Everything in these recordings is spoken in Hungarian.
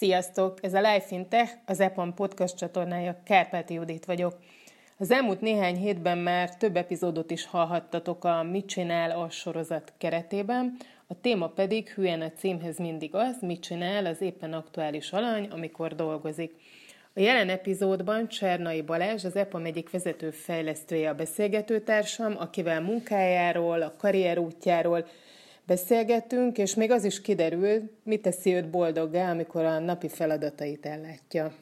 Sziasztok! Ez a Life in Tech, az EPAM podcast csatornája, Kárpáti Judit vagyok. Az elmúlt néhány hétben már több epizódot is hallhattatok a Mit csinál a sorozat keretében, a téma pedig hülyen a címhez mindig az, mit csinál az éppen aktuális alany, amikor dolgozik. A jelen epizódban Csernai Balázs, az EPAM egyik vezető fejlesztője a beszélgetőtársam, akivel munkájáról, a karrierútjáról, beszélgettünk, és még az is kiderül, mit teszi őt boldoggá, amikor a napi feladatait ellátja.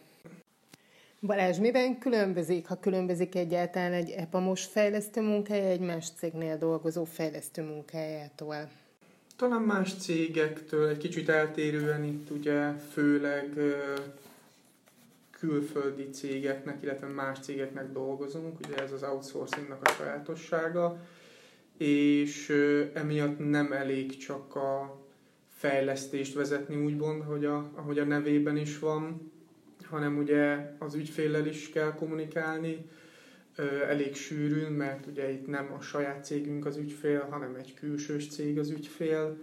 Balázs, miben különbözik, ha különbözik egyáltalán egy EPAMOS fejlesztő munkája egy más cégnél dolgozó fejlesztő munkájától? Talán más cégektől egy kicsit eltérően itt ugye főleg külföldi cégeknek, illetve más cégeknek dolgozunk, ugye ez az outsourcingnak a sajátossága és emiatt nem elég csak a fejlesztést vezetni úgymond, hogy a, ahogy a nevében is van, hanem ugye az ügyféllel is kell kommunikálni, elég sűrűn, mert ugye itt nem a saját cégünk az ügyfél, hanem egy külsős cég az ügyfél.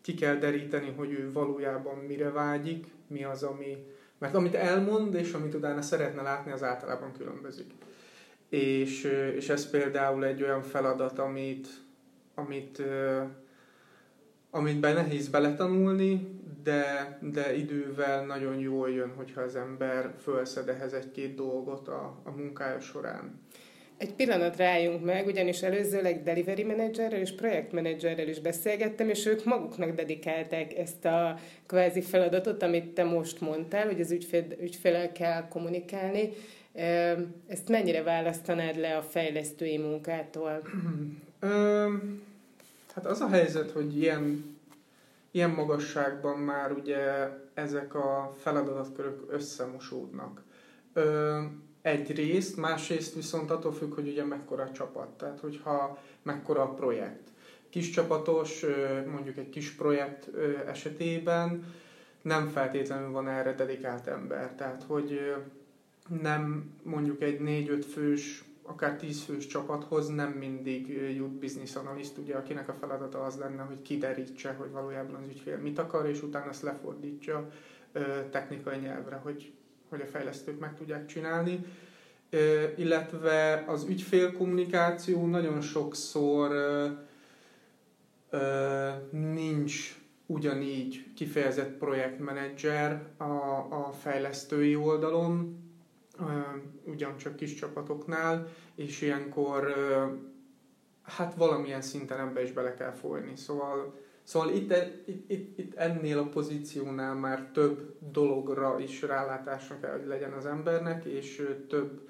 Ki kell deríteni, hogy ő valójában mire vágyik, mi az, ami... Mert amit elmond, és amit utána szeretne látni, az általában különbözik és, és ez például egy olyan feladat, amit, amit, amit be nehéz beletanulni, de, de idővel nagyon jól jön, hogyha az ember felszed ehhez egy-két dolgot a, a munkája során. Egy pillanat rájunk meg, ugyanis előzőleg delivery managerrel és projektmenedzserrel is beszélgettem, és ők maguknak dedikálták ezt a kvázi feladatot, amit te most mondtál, hogy az ügyfél, ügyfélel kell kommunikálni, ezt mennyire választanád le a fejlesztői munkától? hát az a helyzet, hogy ilyen, ilyen magasságban már ugye ezek a feladatkörök összemosódnak. Egyrészt, másrészt viszont attól függ, hogy ugye mekkora a csapat, tehát hogyha mekkora a projekt. Kis csapatos, mondjuk egy kis projekt esetében nem feltétlenül van erre dedikált ember. Tehát, hogy nem mondjuk egy 4-5 fős, akár 10 fős csapathoz nem mindig jut business analyst, ugye, akinek a feladata az lenne, hogy kiderítse, hogy valójában az ügyfél mit akar, és utána azt lefordítsa technikai nyelvre, hogy, hogy a fejlesztők meg tudják csinálni. Illetve az ügyfél kommunikáció nagyon sokszor nincs ugyanígy kifejezett projektmenedzser a, a fejlesztői oldalon, ugyancsak kis csapatoknál, és ilyenkor hát valamilyen szinten ebbe is bele kell folyni. Szóval, szóval itt, itt, itt, itt ennél a pozíciónál már több dologra is rálátásra kell, hogy legyen az embernek, és több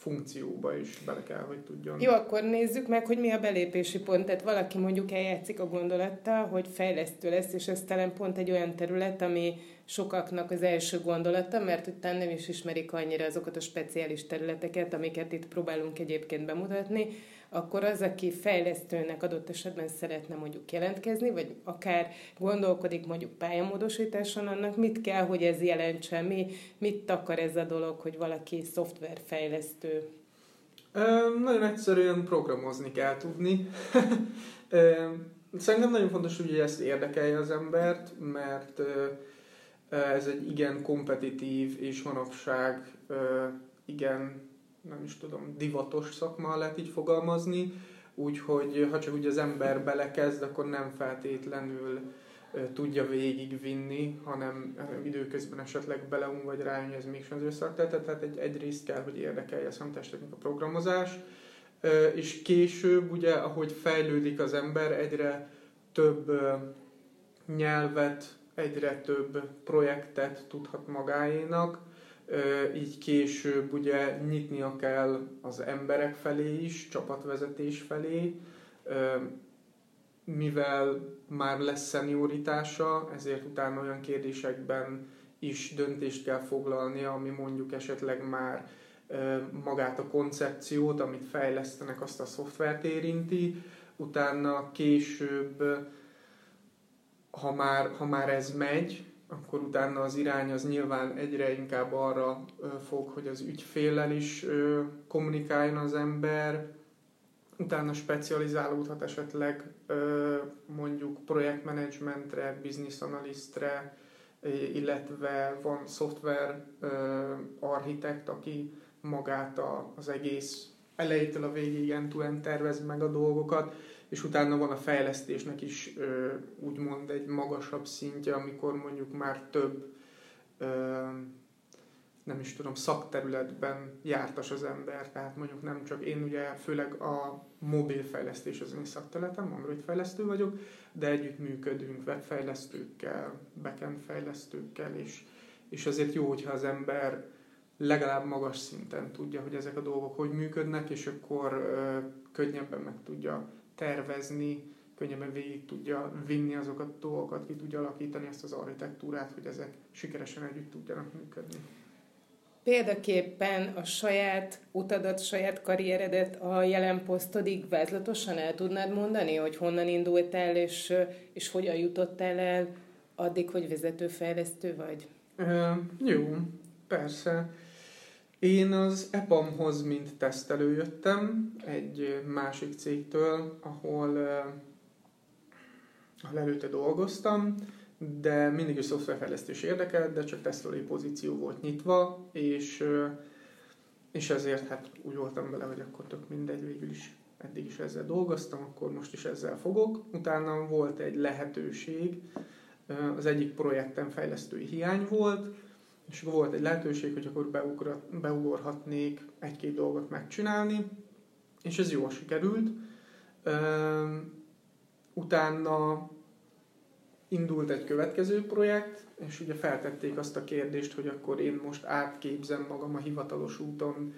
funkcióba is bele kell, hogy tudjon. Jó, akkor nézzük meg, hogy mi a belépési pont. Tehát valaki mondjuk eljátszik a gondolattal, hogy fejlesztő lesz, és ez talán pont egy olyan terület, ami sokaknak az első gondolata, mert utána nem is ismerik annyira azokat a speciális területeket, amiket itt próbálunk egyébként bemutatni, akkor az, aki fejlesztőnek adott esetben szeretne mondjuk jelentkezni, vagy akár gondolkodik mondjuk pályamódosításon, annak mit kell, hogy ez jelentse, mi, mit akar ez a dolog, hogy valaki szoftverfejlesztő? Ö, nagyon egyszerűen programozni kell tudni. Ö, szerintem nagyon fontos, hogy ezt érdekelje az embert, mert ez egy igen kompetitív és manapság igen nem is tudom, divatos szakma lehet így fogalmazni, úgyhogy ha csak úgy az ember belekezd, akkor nem feltétlenül tudja végigvinni, hanem időközben esetleg beleun vagy rájön, ez mégsem az ő Tehát egy, egyrészt kell, hogy érdekelje a számítástechnika programozás, és később, ugye, ahogy fejlődik az ember, egyre több nyelvet, egyre több projektet tudhat magáénak, így később ugye nyitnia kell az emberek felé is, csapatvezetés felé, mivel már lesz szenioritása, ezért utána olyan kérdésekben is döntést kell foglalnia, ami mondjuk esetleg már magát a koncepciót, amit fejlesztenek, azt a szoftvert érinti, utána később, ha már, ha már ez megy, akkor utána az irány az nyilván egyre inkább arra fog, hogy az ügyféllel is kommunikáljon az ember, utána specializálódhat esetleg mondjuk projektmenedzsmentre, business analistre, illetve van szoftver architekt, aki magát az egész elejétől a végig end tervez meg a dolgokat, és utána van a fejlesztésnek is úgymond egy magasabb szintje, amikor mondjuk már több nem is tudom, szakterületben jártas az ember, tehát mondjuk nem csak én ugye főleg a mobilfejlesztés az én szakterületem, Android fejlesztő vagyok, de együtt működünk webfejlesztőkkel, backend fejlesztőkkel, és, és azért jó, hogyha az ember legalább magas szinten tudja, hogy ezek a dolgok hogy működnek, és akkor ö, könnyebben meg tudja tervezni, könnyebben végig tudja vinni azokat a dolgokat, ki tudja alakítani ezt az architektúrát, hogy ezek sikeresen együtt tudjanak működni. Példaképpen a saját utadat, saját karrieredet a jelen posztodig vázlatosan el tudnád mondani, hogy honnan indultál, és, és hogyan jutottál el addig, hogy vezetőfejlesztő vagy? Uh, jó, persze. Én az EPAM-hoz mint tesztelő jöttem egy másik cégtől, ahol, ahol előtte dolgoztam, de mindig is szoftverfejlesztés érdekelt, de csak tesztelői pozíció volt nyitva, és, és ezért hát úgy voltam vele, hogy akkor tök mindegy, végül is eddig is ezzel dolgoztam, akkor most is ezzel fogok. Utána volt egy lehetőség, az egyik projekten fejlesztői hiány volt, és volt egy lehetőség, hogy akkor beugorhatnék egy-két dolgot megcsinálni, és ez jól sikerült. Utána indult egy következő projekt, és ugye feltették azt a kérdést, hogy akkor én most átképzem magam a hivatalos úton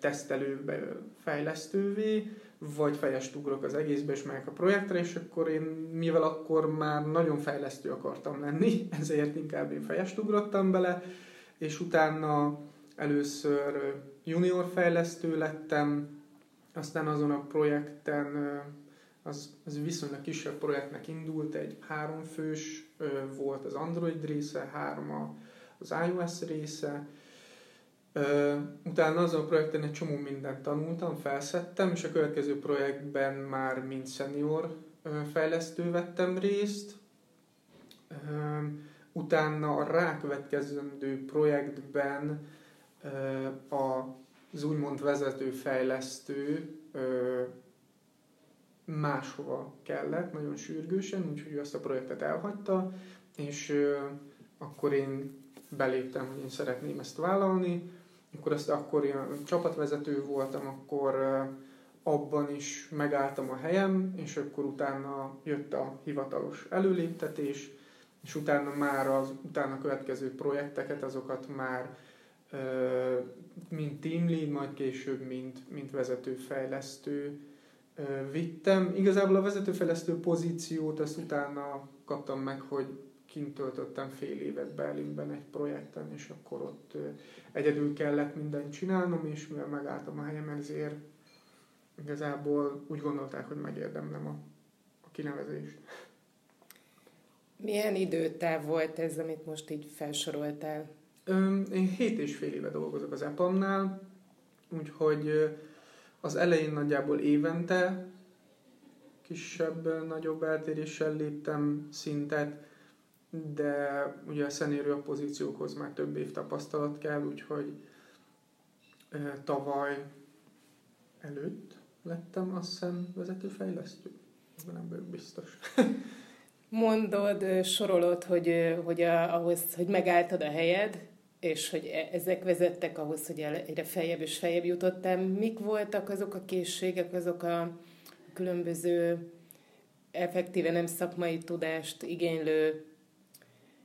tesztelőbe, fejlesztővé, vagy fejest ugrok az egészbe, és megyek a projektre, és akkor én, mivel akkor már nagyon fejlesztő akartam lenni, ezért inkább én fejest ugrottam bele, és utána először junior fejlesztő lettem, aztán azon a projekten az, az viszonylag kisebb projektnek indult, egy háromfős volt az Android része, három az iOS része, utána azon a projekten egy csomó mindent tanultam, felszettem, és a következő projektben már mint senior fejlesztő vettem részt. Utána a rákövetkezendő projektben az úgymond vezető fejlesztő máshova kellett, nagyon sürgősen, úgyhogy azt a projektet elhagyta, és akkor én beléptem, hogy én szeretném ezt vállalni, akkor azt akkor én csapatvezető voltam, akkor abban is megálltam a helyem, és akkor utána jött a hivatalos előléptetés, és utána már az utána következő projekteket, azokat már mint team lead, majd később mint, mint vezetőfejlesztő vittem. Igazából a vezetőfejlesztő pozíciót azt utána kaptam meg, hogy kint töltöttem fél évet Berlinben egy projekten, és akkor ott egyedül kellett mindent csinálnom, és mivel megálltam a helyem, ezért igazából úgy gondolták, hogy megérdemlem a, a kinevezést. Milyen időtáv volt ez, amit most így felsoroltál? Én hét és fél éve dolgozok az EPAM-nál, úgyhogy az elején nagyjából évente kisebb, nagyobb eltéréssel léptem szintet, de ugye a senior pozíciókhoz már több év tapasztalat kell, úgyhogy tavaly előtt lettem azt hiszem vezetőfejlesztő. Nem biztos. Mondod, sorolod, hogy, hogy a, ahhoz, hogy megálltad a helyed, és hogy e, ezek vezettek ahhoz, hogy egyre feljebb és feljebb jutottál. Mik voltak azok a készségek, azok a különböző effektíve nem szakmai tudást igénylő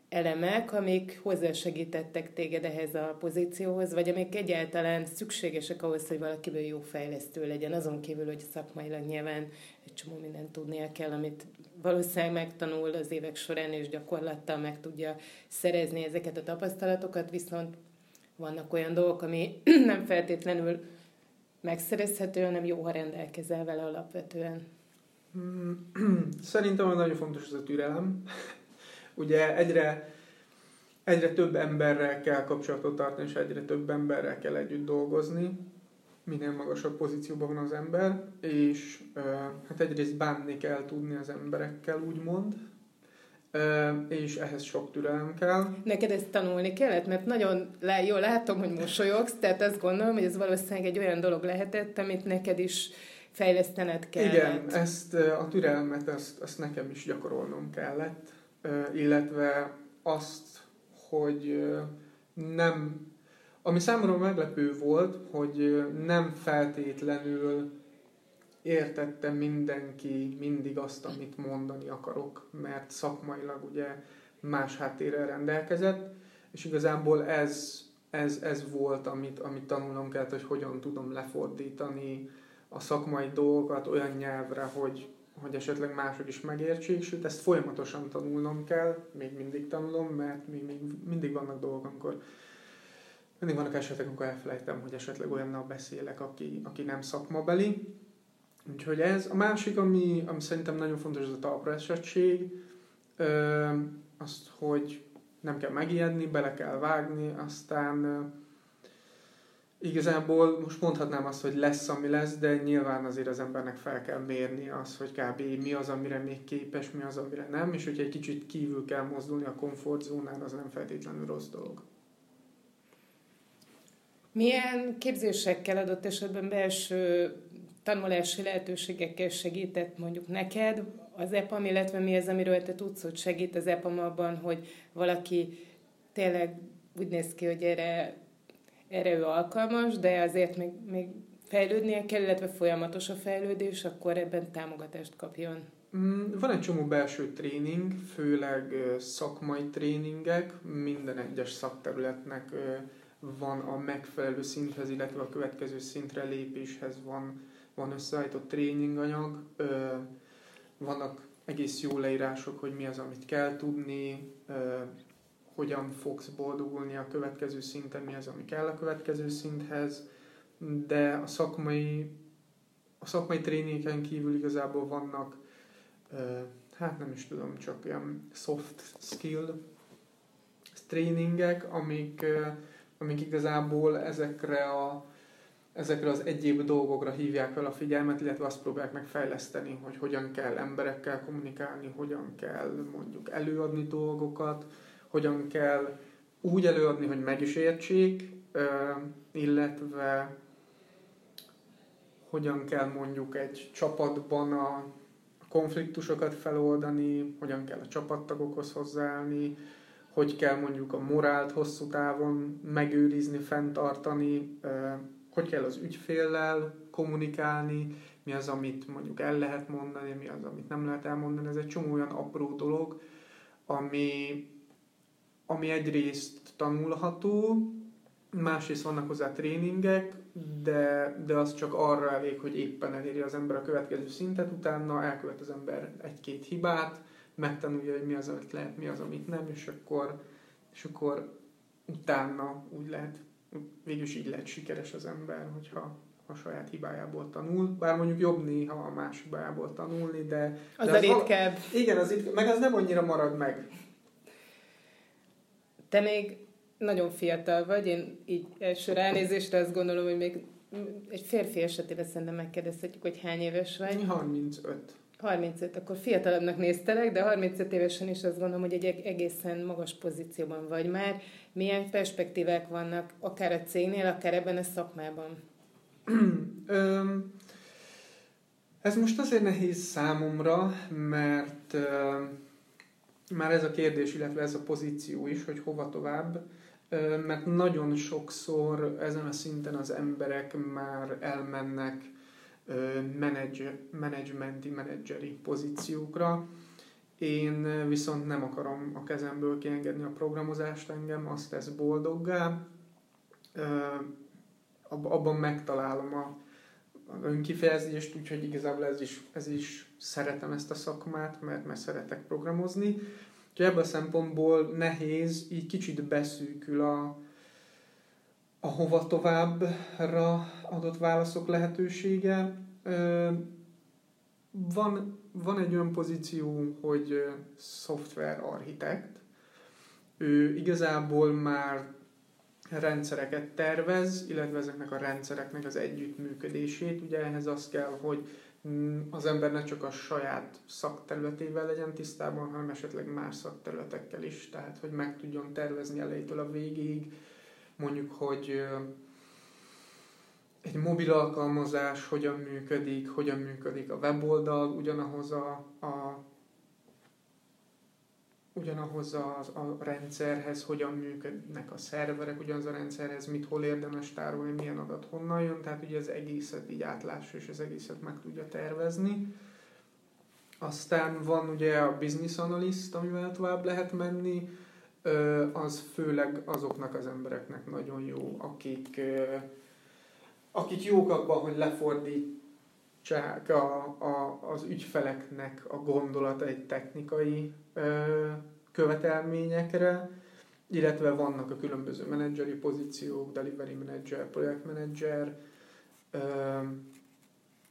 elemek, amik hozzásegítettek téged ehhez a pozícióhoz, vagy amik egyáltalán szükségesek ahhoz, hogy valakiből jó fejlesztő legyen, azon kívül, hogy szakmailag nyilván egy csomó mindent tudnia kell, amit valószínűleg megtanul az évek során, és gyakorlattal meg tudja szerezni ezeket a tapasztalatokat, viszont vannak olyan dolgok, ami nem feltétlenül megszerezhető, hanem jó, ha rendelkezel vele alapvetően. Szerintem nagyon fontos az a türelem. Ugye egyre, egyre több emberrel kell kapcsolatot tartani, és egyre több emberrel kell együtt dolgozni. minél magasabb pozícióban van az ember, és hát egyrészt bánni kell tudni az emberekkel, úgymond, és ehhez sok türelem kell. Neked ezt tanulni kellett? Mert nagyon le, jól látom, hogy mosolyogsz, tehát azt gondolom, hogy ez valószínűleg egy olyan dolog lehetett, amit neked is fejlesztened kellett. Igen, ezt a türelmet, azt, azt nekem is gyakorolnom kellett, illetve azt, hogy nem, ami számomra meglepő volt, hogy nem feltétlenül értette mindenki mindig azt, amit mondani akarok, mert szakmailag ugye más háttérrel rendelkezett, és igazából ez, ez, ez volt, amit, amit tanulnom kellett, hogy hogyan tudom lefordítani a szakmai dolgokat olyan nyelvre, hogy, hogy esetleg mások is megértsék, sőt ezt folyamatosan tanulnom kell, még mindig tanulom, mert még, még mindig vannak dolgok, amikor mindig vannak esetek, amikor elfelejtem, hogy esetleg olyannal beszélek, aki, aki nem szakmabeli, Úgyhogy ez. A másik, ami, ami szerintem nagyon fontos, az a talpra esettség. Ö, azt, hogy nem kell megijedni, bele kell vágni, aztán igazából most mondhatnám azt, hogy lesz, ami lesz, de nyilván azért az embernek fel kell mérni az, hogy kb. mi az, amire még képes, mi az, amire nem, és hogyha egy kicsit kívül kell mozdulni a komfortzónán, az nem feltétlenül rossz dolog. Milyen képzésekkel adott esetben belső tanulási lehetőségekkel segített mondjuk neked az EPAM, illetve mi az, amiről te tudsz, hogy segít az EPAM abban, hogy valaki tényleg úgy néz ki, hogy erre, erre ő alkalmas, de azért még, még fejlődnie kell, illetve folyamatos a fejlődés, akkor ebben támogatást kapjon. Mm, van egy csomó belső tréning, főleg szakmai tréningek, minden egyes szakterületnek van a megfelelő szinthez, illetve a következő szintre lépéshez van van összeállított tréninganyag, vannak egész jó leírások, hogy mi az, amit kell tudni, hogyan fogsz boldogulni a következő szinten, mi az, ami kell a következő szinthez, de a szakmai, a szakmai tréningeken kívül igazából vannak, hát nem is tudom, csak ilyen soft skill tréningek, amik, amik igazából ezekre a ezekre az egyéb dolgokra hívják fel a figyelmet, illetve azt próbálják meg fejleszteni, hogy hogyan kell emberekkel kommunikálni, hogyan kell mondjuk előadni dolgokat, hogyan kell úgy előadni, hogy meg is értsék, illetve hogyan kell mondjuk egy csapatban a konfliktusokat feloldani, hogyan kell a csapattagokhoz hozzáállni, hogy kell mondjuk a morált hosszú távon megőrizni, fenntartani, hogy kell az ügyféllel kommunikálni, mi az, amit mondjuk el lehet mondani, mi az, amit nem lehet elmondani. Ez egy csomó olyan apró dolog, ami, ami egyrészt tanulható, másrészt vannak hozzá tréningek, de, de az csak arra elég, hogy éppen eléri az ember a következő szintet, utána elkövet az ember egy-két hibát, megtanulja, hogy mi az, amit lehet, mi az, amit nem, és akkor, és akkor utána úgy lehet végülis így lehet sikeres az ember, hogyha a saját hibájából tanul, bár mondjuk jobb néha a más hibájából tanulni, de... Az de a ritkebb. Igen, az itt, meg az nem annyira marad meg. Te még nagyon fiatal vagy, én így első ránézésre azt gondolom, hogy még egy férfi esetében szerintem megkérdezhetjük, hogy hány éves vagy. 35. 35, akkor fiatalabbnak néztelek, de 35 évesen is azt gondolom, hogy egy egészen magas pozícióban vagy már. Milyen perspektívák vannak, akár a cégnél, akár ebben a szakmában? Ez most azért nehéz számomra, mert már ez a kérdés, illetve ez a pozíció is, hogy hova tovább, mert nagyon sokszor ezen a szinten az emberek már elmennek menedzsmenti, menedzseri pozíciókra. Én viszont nem akarom a kezemből kiengedni a programozást engem, azt tesz boldoggá. Abban megtalálom a, önkifejezést, úgyhogy igazából ez is, ez is szeretem ezt a szakmát, mert, mert szeretek programozni. Úgyhogy ebből a szempontból nehéz, így kicsit beszűkül a, a hova továbbra adott válaszok lehetősége. Van, van egy olyan pozíció, hogy szoftver architekt. Ő igazából már rendszereket tervez, illetve ezeknek a rendszereknek az együttműködését. Ugye ehhez az kell, hogy mm, az ember ne csak a saját szakterületével legyen tisztában, hanem esetleg más szakterületekkel is, tehát hogy meg tudjon tervezni elejétől a végéig, mondjuk, hogy egy mobil alkalmazás hogyan működik, hogyan működik a weboldal, ugyanahoz a, a ugyanahoz a, a rendszerhez, hogyan működnek a szerverek, ugyanaz a rendszerhez, mit hol érdemes tárolni, milyen adat honnan jön, tehát ugye az egészet így átlásra és az egészet meg tudja tervezni. Aztán van ugye a business analyst, amivel tovább lehet menni, az főleg azoknak az embereknek nagyon jó, akik, akik jók abban, hogy lefordítsák a, a, az ügyfeleknek a gondolata egy technikai követelményekre, illetve vannak a különböző menedzseri pozíciók, delivery manager, projektmenedzser,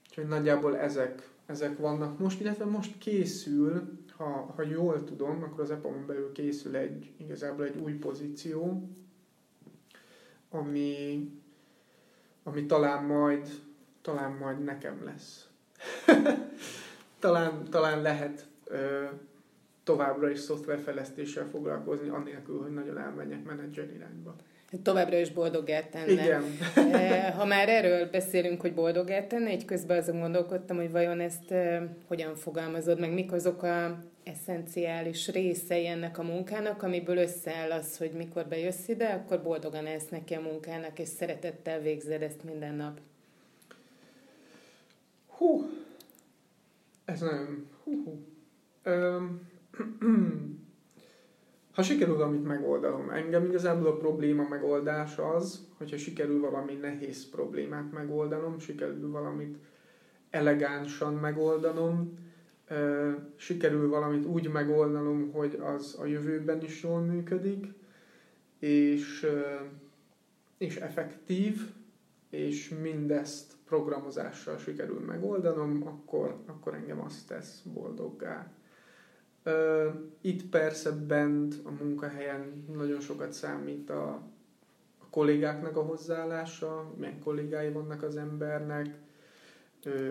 úgyhogy nagyjából ezek, ezek vannak most, illetve most készül, ha, ha jól tudom, akkor az EPAM-on belül készül egy, igazából egy új pozíció, ami, ami talán majd, talán majd nekem lesz. talán, talán lehet továbbra is szoftverfejlesztéssel foglalkozni, annélkül, hogy nagyon elmenjek menedzser irányba. Továbbra is boldogát tenne. Igen. Eh, ha már erről beszélünk, hogy boldogát tenne, egy közben azon gondolkodtam, hogy vajon ezt eh, hogyan fogalmazod, meg mik azok a eszenciális részei ennek a munkának, amiből összeáll az, hogy mikor bejössz ide, akkor boldogan ezt neki a munkának, és szeretettel végzed ezt minden nap. Hú, ez nagyon... Hú, hú. Öm, ha sikerül valamit megoldanom, engem igazából a probléma megoldás az, hogyha sikerül valami nehéz problémát megoldanom, sikerül valamit elegánsan megoldanom, sikerül valamit úgy megoldanom, hogy az a jövőben is jól működik, és, és effektív, és mindezt programozással sikerül megoldanom, akkor, akkor engem azt tesz boldoggá. Itt persze bent a munkahelyen nagyon sokat számít a, a kollégáknak a hozzáállása, milyen kollégái vannak az embernek,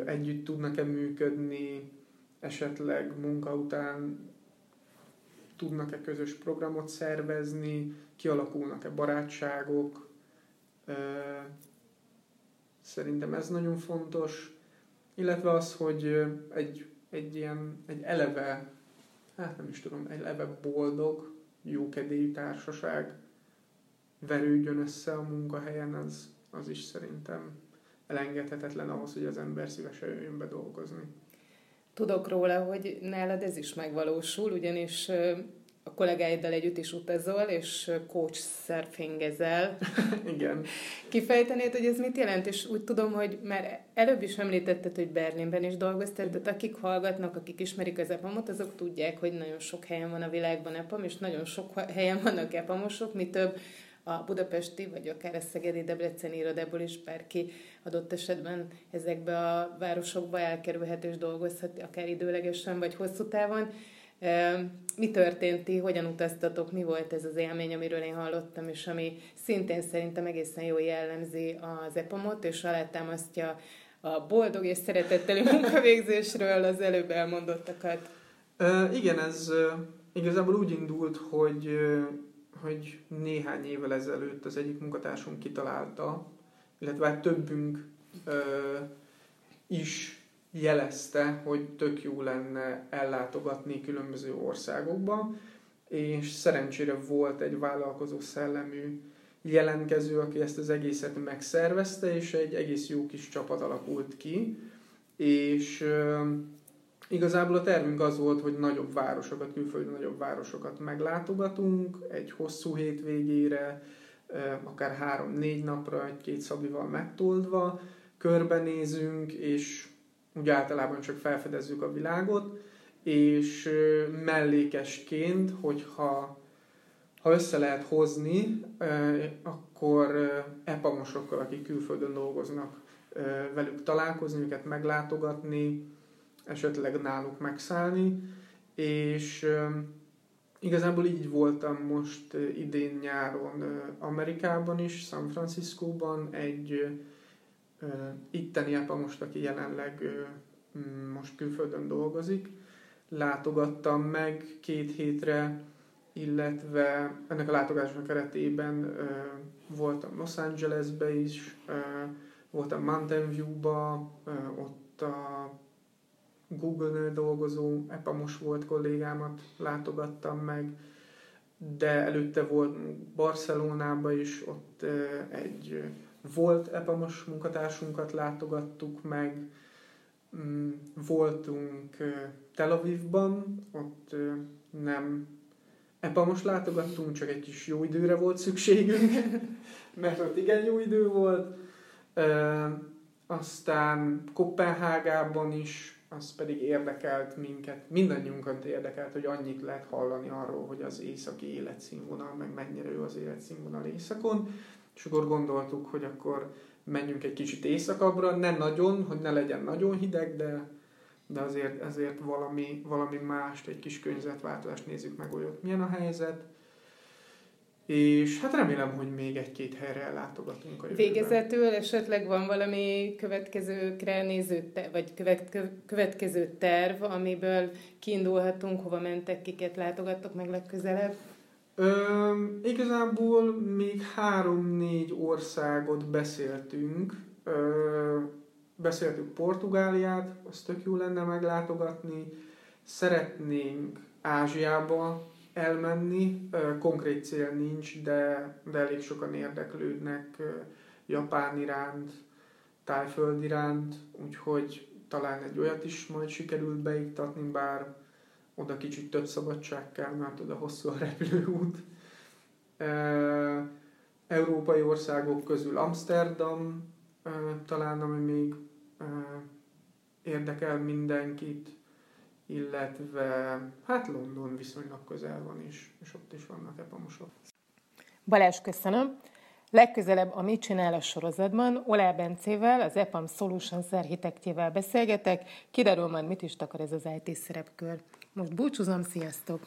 együtt tudnak-e működni, esetleg munka után tudnak-e közös programot szervezni, kialakulnak-e barátságok. Szerintem ez nagyon fontos. Illetve az, hogy egy, egy ilyen, egy eleve hát nem is tudom, egy leve boldog, jókedélyű társaság verődjön össze a munkahelyen, az, az is szerintem elengedhetetlen ahhoz, hogy az ember szívesen jöjjön be dolgozni. Tudok róla, hogy nálad ez is megvalósul, ugyanis a kollégáiddal együtt is utazol, és coach surfingezel. Igen. Kifejtenéd, hogy ez mit jelent? És úgy tudom, hogy már előbb is említetted, hogy Berlinben is dolgoztál, tehát akik hallgatnak, akik ismerik az EPAM-ot, azok tudják, hogy nagyon sok helyen van a világban EPAM, és nagyon sok helyen vannak EPAMosok, mi több a budapesti, vagy akár a szegedi debreceni irodából is bárki adott esetben ezekbe a városokba elkerülhet és dolgozhat, akár időlegesen, vagy hosszú távon. Mi történt ti, hogyan utaztatok, mi volt ez az élmény, amiről én hallottam, és ami szintén szerintem egészen jól jellemzi az EPAMot, és alátámasztja a boldog és szeretetteli munkavégzésről az előbb elmondottakat. Uh, igen, ez igazából úgy indult, hogy, hogy néhány évvel ezelőtt az egyik munkatársunk kitalálta, illetve hát többünk uh, is jelezte, hogy tök jó lenne ellátogatni különböző országokba, és szerencsére volt egy vállalkozó szellemű jelentkező, aki ezt az egészet megszervezte, és egy egész jó kis csapat alakult ki, és igazából a tervünk az volt, hogy nagyobb városokat, külföldi nagyobb városokat meglátogatunk, egy hosszú hétvégére, akár három-négy napra, egy-két szabival megtoldva, körbenézünk, és úgy általában csak felfedezzük a világot, és mellékesként, hogyha ha össze lehet hozni, akkor epamosokkal, akik külföldön dolgoznak, velük találkozni, őket meglátogatni, esetleg náluk megszállni, és igazából így voltam most idén nyáron Amerikában is, San Franciscóban, egy itteni apa most, aki jelenleg most külföldön dolgozik, látogattam meg két hétre, illetve ennek a látogatásnak keretében voltam Los Angelesbe is, voltam Mountain View-ba, ott a Google-nél dolgozó Epamos volt kollégámat látogattam meg, de előtte volt Barcelonába is, ott egy volt Epamos munkatársunkat látogattuk meg, mm, voltunk Tel Avivban, ott nem Epamos látogattunk, csak egy kis jó időre volt szükségünk, mert ott igen jó idő volt. Aztán Kopenhágában is az pedig érdekelt minket, mindannyiunkat érdekelt, hogy annyit lehet hallani arról, hogy az északi életszínvonal, meg mennyire jó az életszínvonal északon, és akkor gondoltuk, hogy akkor menjünk egy kicsit északabbra, nem nagyon, hogy ne legyen nagyon hideg, de, de azért, ezért valami, valami mást, egy kis környezetváltozást nézzük meg, hogy ott milyen a helyzet. És hát remélem, hogy még egy-két helyre ellátogatunk a jövőben. Végezetül esetleg van valami következőkre néző, vagy következő terv, amiből kiindulhatunk, hova mentek, kiket látogattok meg legközelebb? Ö, igazából még három-négy országot beszéltünk. Ö, beszéltük Portugáliát, az tök jó lenne meglátogatni. Szeretnénk Ázsiába elmenni. Konkrét cél nincs, de, de elég sokan érdeklődnek Japán iránt, Tájföld iránt, úgyhogy talán egy olyat is majd sikerült beiktatni, bár oda kicsit több szabadság kell, mert oda hosszú a repülőút. Európai országok közül Amsterdam talán, ami még érdekel mindenkit, illetve hát London viszonylag közel van is, és ott is vannak epamosok. Balázs, köszönöm. Legközelebb a Mit csinál a sorozatban Olá Bencével, az EPAM Solutions architektjével beszélgetek, kiderül majd mit is takar ez az IT szerepkör. Most búcsúzom, sziasztok!